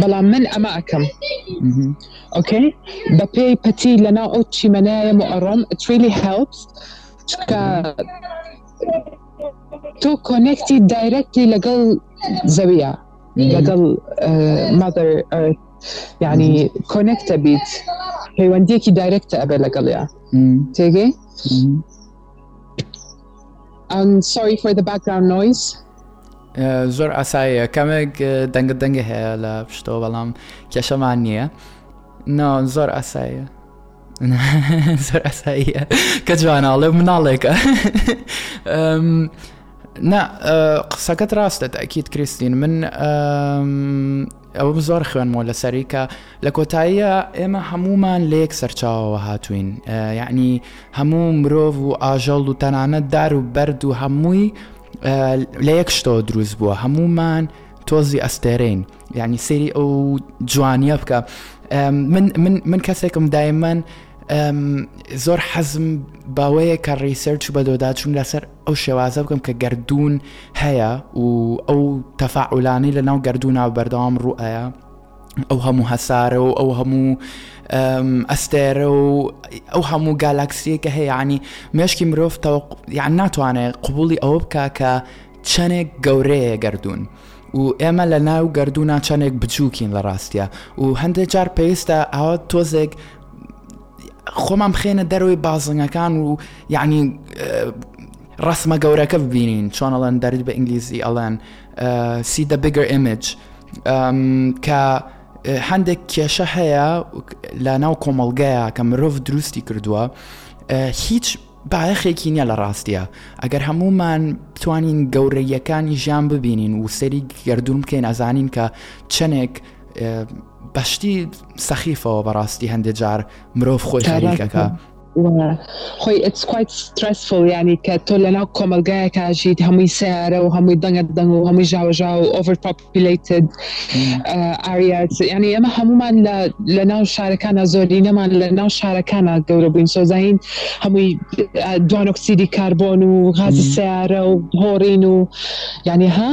بەڵام من ئەمە ئەەکەم ئۆکەی بە پێی پەتی لە ناو ئەو چیمەنایە مۆڕۆم تویلی هەڵ تۆ کۆنێکتی دایرەکتی لەگەڵ زەویە لەگەڵ مادر ینی کۆنێکتە بیت پەیوەندیەکی دایرەکتە ئەبێ لەگەڵیا تێگەی ئەم سۆری فۆی دە باکگراوند نۆیز زۆر ئاساییە کەمێک دەنگە دەنگە هەیە لە پشتەوە بەڵام کێشەمان نییە نا زۆر ئاساییە زۆر ئەساییە کە جوانناڵێ مناڵێکە نا قسەکەت ڕاستە تاکیت کریسین من ئەوە زۆر خوێنمەوە لە سەری کە لە کۆتاییە ئێمە هەمومان لە یەک سەرچاوەوە هاتوین یعنی هەموو مرۆڤ و ئاژەڵ و تەنانەت دار و بەرد و هەمووی لە یەک شتەوە دروست بووە هەمومان تۆزی ئەستێرەین یعنی سری ئەو جوانیە بکە من کەسێکم دایمەن زۆر حەزم باوەیە کە ڕیسەرچ بە دۆداچوون لەسەر ئەو شێوازە بکەم کە گردردون هەیە و ئەو تەفاعولانەی لە ناو گردردونا بەردەوام ڕوئایە ئەو هەموو هەسارە و ئەو هەموو ئەستێرە و ئەو هەموو گالاکسیە کە هەیەعنی مێشکی مرۆڤ یان ناتوانێت قوبولی ئەوە بکە کە چەنێک گەورەیە گردردون. و ئێمە لە ناو گەردوونا چەندێک بچووکین لە ڕاستیا و هەندێک جار پێویستە ئاوا تۆزێک خۆمان بخێنە دەرەوەی بازنگەکان و یعنی ڕسممە گەورەکە ببینین چۆن ئەڵەن دەرد بە ئینگلیزی ئەڵەن سی دە بگەر ئمج کە هەندێک کێشە هەیە لە ناو کۆمەلگایە کە مرۆڤ دروستی کردووە هیچ بایەخێکی نیە لە ڕاستیا ئەگەر هەموومان بتوانین گەورەییەکانی ژیان ببینین و سەری گەردوون بکەین ئەزانین کە چەندێک بەشتی سەخیفەوە بەڕاستی هەندێک جار مرۆڤ خۆی خەریکەکە. خۆی ئەتسکوایت سترسفل ینی کە تۆ لەناو کۆمەلگایە کاژیت هەمووی سیارە و هەمووی دەنگە دەنگ و هەمووی ژاوەژاو ئۆڤر ریلیتد ئاریات یعنی ئەمە هەمومان لە ناو شارەکانە زۆری نەمان لە ناو شارەکانە گەورە بووین سۆزین هەمووی دوانۆکسیدی کاربۆن و غازی سیارە و هۆڕین و یعنی ها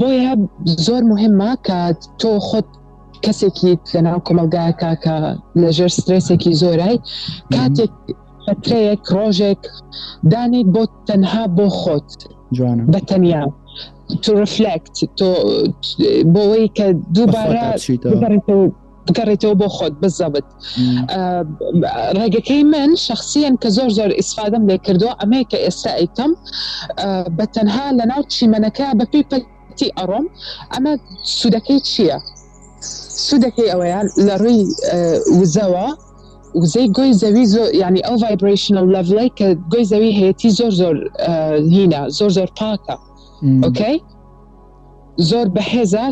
بۆیە زۆر مهمە کە تۆ خۆت کەسێکی لە ناو کۆمەلگایەکە کە لەژێر سترێسێکی زۆرای کاتێک فترەیەک ڕۆژێک دانێک بۆ تەنها بۆ خۆت بە تەنیا to reflect تۆ بۆەوەی کە دووبارە بگەڕێتەوە بۆ خۆت بزەبت ڕێگەکەی من شخصیان کە زۆر زۆر ئیسفادەم لێ کردووە ئەمەیە کە ئێستا ئەیکەم بە تەنها لە ناو چیمەنەکە بەپی پەتی ئەڕۆم ئەمە سوودەکەی چییە؟ سوودەکەی ئەوەیان لە ڕووی وزەوە وزەی گۆی زەوی زۆر ینی ئەو ڤایبرشنل لەڤڵی کە گۆی زەوی هەیەی زۆر زۆر هینە زۆر زۆر پاکە ئۆکەی زۆر بەهێزە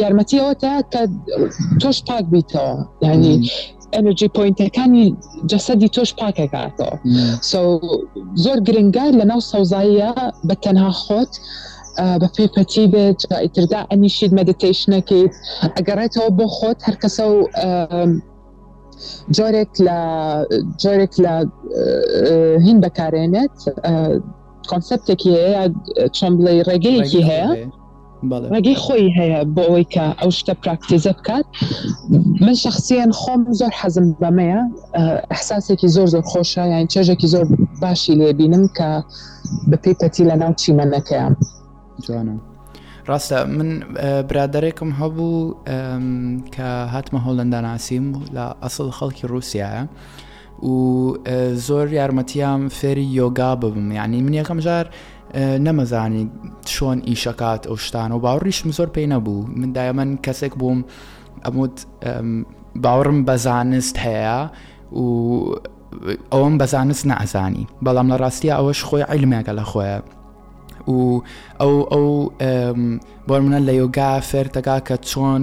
یارمەتیەوە تا کە تۆش پاک بیتەوە ینی ئەنرژی پوینتەکانی جەسەدی تۆش پاکەکاتەوە زۆر گرنگە لە ناو سەوزاییە بە تەنها خۆت بە پێی پەتی بێت ئیتردا ئەنیشید مەدیتیشنەکەیت ئەگەڕێتەوە بۆ خۆت هەر کەسە و جۆرێک لە جۆرێک لە هین بەکارێنێت کۆنسپتێکی هەیە چۆن بڵێ ڕێگەیەکی هەیە ڕێگەی خۆی هەیە بۆ ئەوەی کە ئەو شتە پراکتیزە بکات من شخصیان خۆم زۆر حەزم بەمەیە ئەحساسێکی زۆر زۆر خۆشە یان چێژێکی زۆر باشی لێبینم کە بەپی پەتی لە ناو چیمەنەکەیان جوانە ڕاستە من برادێکم هەبوو کە هاتمە هۆڵنداناسیم لە ئەسڵ خەڵکی رووسایە و زۆر یارمەتیام فێری یۆگا ببم یعنی من یەکەم جار نەمەزانی چۆن ئیشەکات ئەو شتان و باوڕیشم زۆر پێی نەبوو من دایمەن کەسێک بووم ئەموت باوڕم بە زانست هەیە و ئەوم بە زانست نەزانی بەڵام لە ڕاستیە ئەوەش خۆی عیلمێکە لە خۆیان و ئەو ئەو بۆ منە لە یۆگا فێرتەکە کە چۆن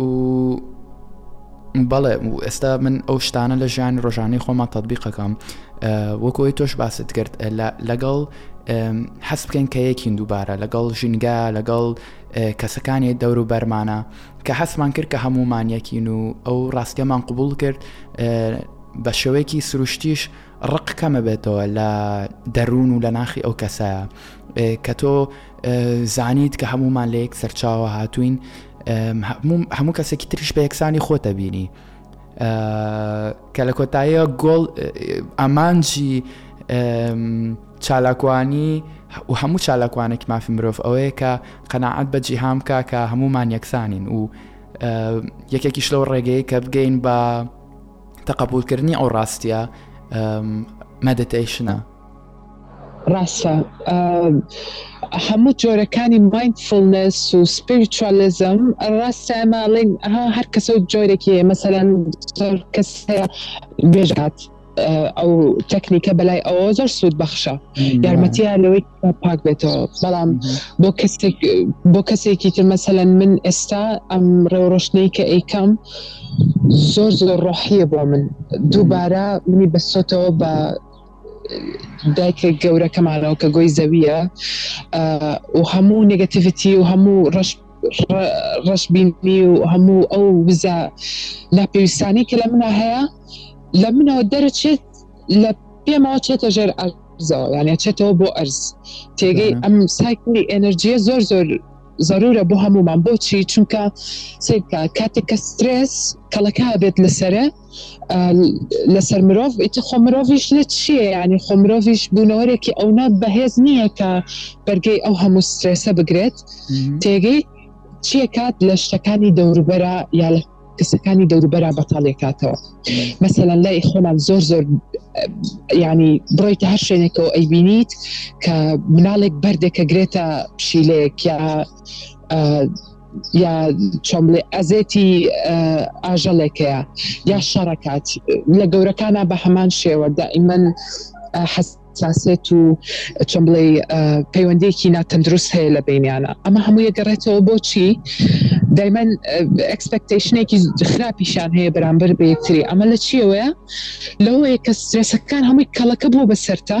و بەڵێ و ئێستا من ئەو شتانە لە ژیانی ڕۆژانی خۆمان تطببیقەکەم وەکۆی تۆش باست کرد لەگەڵ حەس بکەین کە یەکین دووبارە لەگەڵ ژینگە لەگەڵ کەسەکانی دەور و بەرمانە کە حەسمان کرد کە هەمومان یەکین و ئەو ڕاستیەمان قوبول کرد بە شێوەیەکی سروشتیش ڕق کەمە بێتەوە لە دەروون و لە ناخی ئەو کەسە کە تۆ زانیت کە هەموومان لە یەک سەرچاوە هاتوین هەموو کەسێکی تریش بە یەکسانی خۆتە بینی کە لە کۆتاییە گۆڵ ئامانجی چالاکوانی و هەموو چالاکوانێک مافی مرۆڤ ئەوەیە کە قەنەعات بە جیهام کا کە هەمومان یەکسانین و یەکێکیش لەو ڕێگەی کە بگەین بە تەقبولکردنی ئەو ڕاستە مەدەتەیشنە ڕاستە هەموو جۆرەکانی مایندفلنس و سپریچوالزم ڕاستە ئەماڵین هەر کەسە و جۆرێکی مەسەرەن کەس هەیە بێژات ئەو تەکنیکە بەلای ئەوە زۆر سوود بەخشە یارمەتیە لەوەی پاک بێتەوە بەڵام بۆ کەسێک بۆ کەسێکی تر مەسەەن من ئێستا ئەم ڕێوڕۆشتنەی کە ئەیکەم زۆر زۆر ڕۆحیە بۆ من دووبارە منی بەسۆتەوە بە دایکە گەورەکەمانەوە کە گۆی زەویە و هەموو نگەتیڤەتی و هەموو ڕەش ڕەشبینی و هەموو ئەو وزە ناپێویستانی کە لە منە هەیە لە منەوە دەرچێت لە پێمەوە چێتە ژێر ئەرزەوە یانە چێتەوە بۆ ئەرز تێگەی ئەم سایکلی ئەنەرژیە زۆر زۆر ضرورە بۆ هەمومان بۆچی چونکە سیرکە کاتێک کە سترێس کەڵەکە بێت لەسرە لەسەر مرۆڤ ئیتر خۆ مرۆڤش لە چیە ینی خۆ مرۆڤش بوونەوەرێکی ئەونا بەهێز نییە کە بەرگەی ئەو هەموو سترێسە بگرێت تێگەی چیە کات لە شتەکانی دەوروبەرە یا لە کەسەکانی دەوروبەرا بەتاڵێکاتەوە مەسەەن لای خۆمان زۆر زۆر ینی بڕۆیتە هەر شوێنێکەوە ئەیبینیت کە مناڵێک بەردێکە گرێتە پشیلەیەک یا یا چۆن بڵێ ئەزێتی ئاژەڵێکەیە یا شەڕکات لە گەورەکانە بە هەمان شێوە دائیمەن حەز ساسێت و چۆن بڵێ پەیوەندێکی ناتەندروست هەیە لە بینیانە ئەمە هەموو یەگەڕێتەوە بۆچی دایمەن ئەکسپکتیشنێکی خراپیشان هەیە بەرامبەر بەیەکتری ئەمە لە چیەوەیە لەوەیە کە سرێسەکان هەمووی کەڵەکە بووە بەسەرتا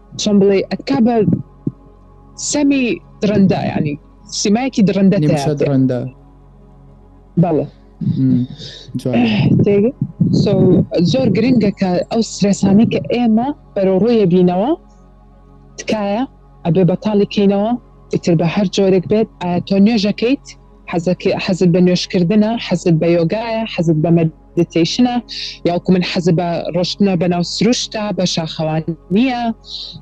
چۆن بڵێ ئەتکا بە سەمی درەندا ینی سیمایەکی درەندە درەندە بەڵێ زۆر گرنگە کە ئەو سرێسانی کە ئێمە بەرەڕۆیە بینەوە تکایە ئەبێ بەتاڵی کەینەوە ئیتر بە هەر جۆرێک بێت ئایا تۆ نوێژەکەیت حەزەکە حەزت بە نوێشکردە حەزت بە یۆگایە حەزت بەمە دیتەیشنە یاوکو من حەز بە ڕۆشتنە بەناو سروشتە بە شاخەوان نییە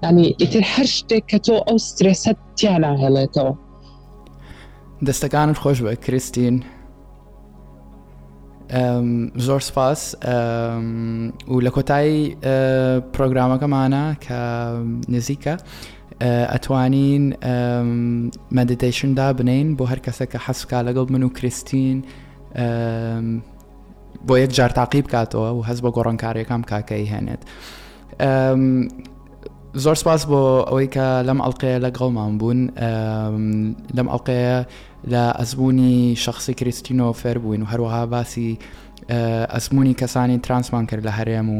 ینی ئیتر هەر شتێک کە تۆ ئەو سترێسە تیانا هێڵێتەوە دەستەکانت خۆش بە کریستین زۆر سپاس و لە کۆتایی پرۆگرامەکەمانە کە نزیکە ئەتوانین مەدیتیشندا بنین بۆ هەر کەسە کە حەسکا لەگەڵ من و کریستین بۆ یەک جار تاقی بکاتەوە و هەز بە گۆڕانکاریەکان کاکەی هێنێت زۆر سپاس بۆ ئەوەی کە لەم ئەڵلقەیە لە گەڵمان بوون لەم ئەڵلقەیە لە ئەزبوونی شخصی کریستینۆ فێربووین و هەروەها باسی ئەسمموی کەسانی ترانسمان کرد لە هەرێم و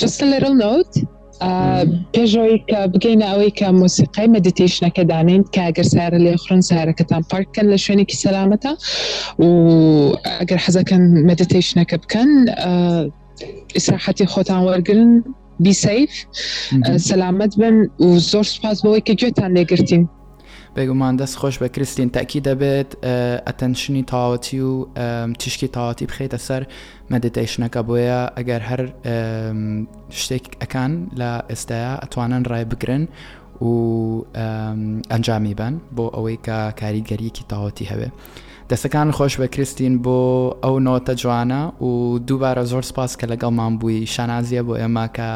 جستە لە رڵ نەوت پێشەوەی کە بگەینە ئەوەی کە مۆسیقای مەدیتیشنەکە دانین کە گەر سارە لێ خرن سارەکەتان پارککەن لە شوێنێکی سەلامەتە و ئەگەر حەزەکەن مەدیتیشنەکە بکەن ئیسراحەتی خۆتان وەرگن بیسەیف سەلامەت بن و زۆر سپاس بەوەی کە گوێتان لێگرتین بێگومان دەست خۆش بە کریستین تاکی دەبێت ئەتەنشنی تاوەتی و تیشکی تاوەتی بخیتە سەر مەدیتەیشنەکە بۆیە ئەگەر هەر شتێک ئەکان لە ئێستایا ئەتوانن ڕای بگرن و ئەنجامی بن بۆ ئەوەی کە کاریگەریەکی تاوەتی هەوێ دەستەکان خۆش بە کریستین بۆ ئەو نۆتە جوانە و دووبارە زۆر سپاس کە لەگەڵمان بووی شانازیە بۆ ئێمە کە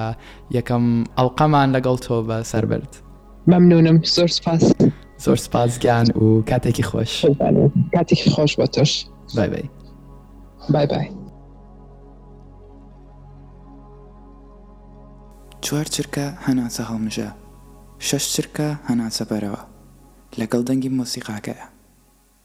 یەکەم ئەڵلقەمان لەگەڵ تۆ بە سەر برد. مەمنونم زۆر سپاس زۆر سپاس گیان و کاتێکی خۆش کاتێکی خۆش بە تۆش بای بای بای بای چوار چرکە هەناسە هەڵمژە شەش چرکە هەناسە بەرەوە لەگەڵ دەنگی مۆسیقاکەدا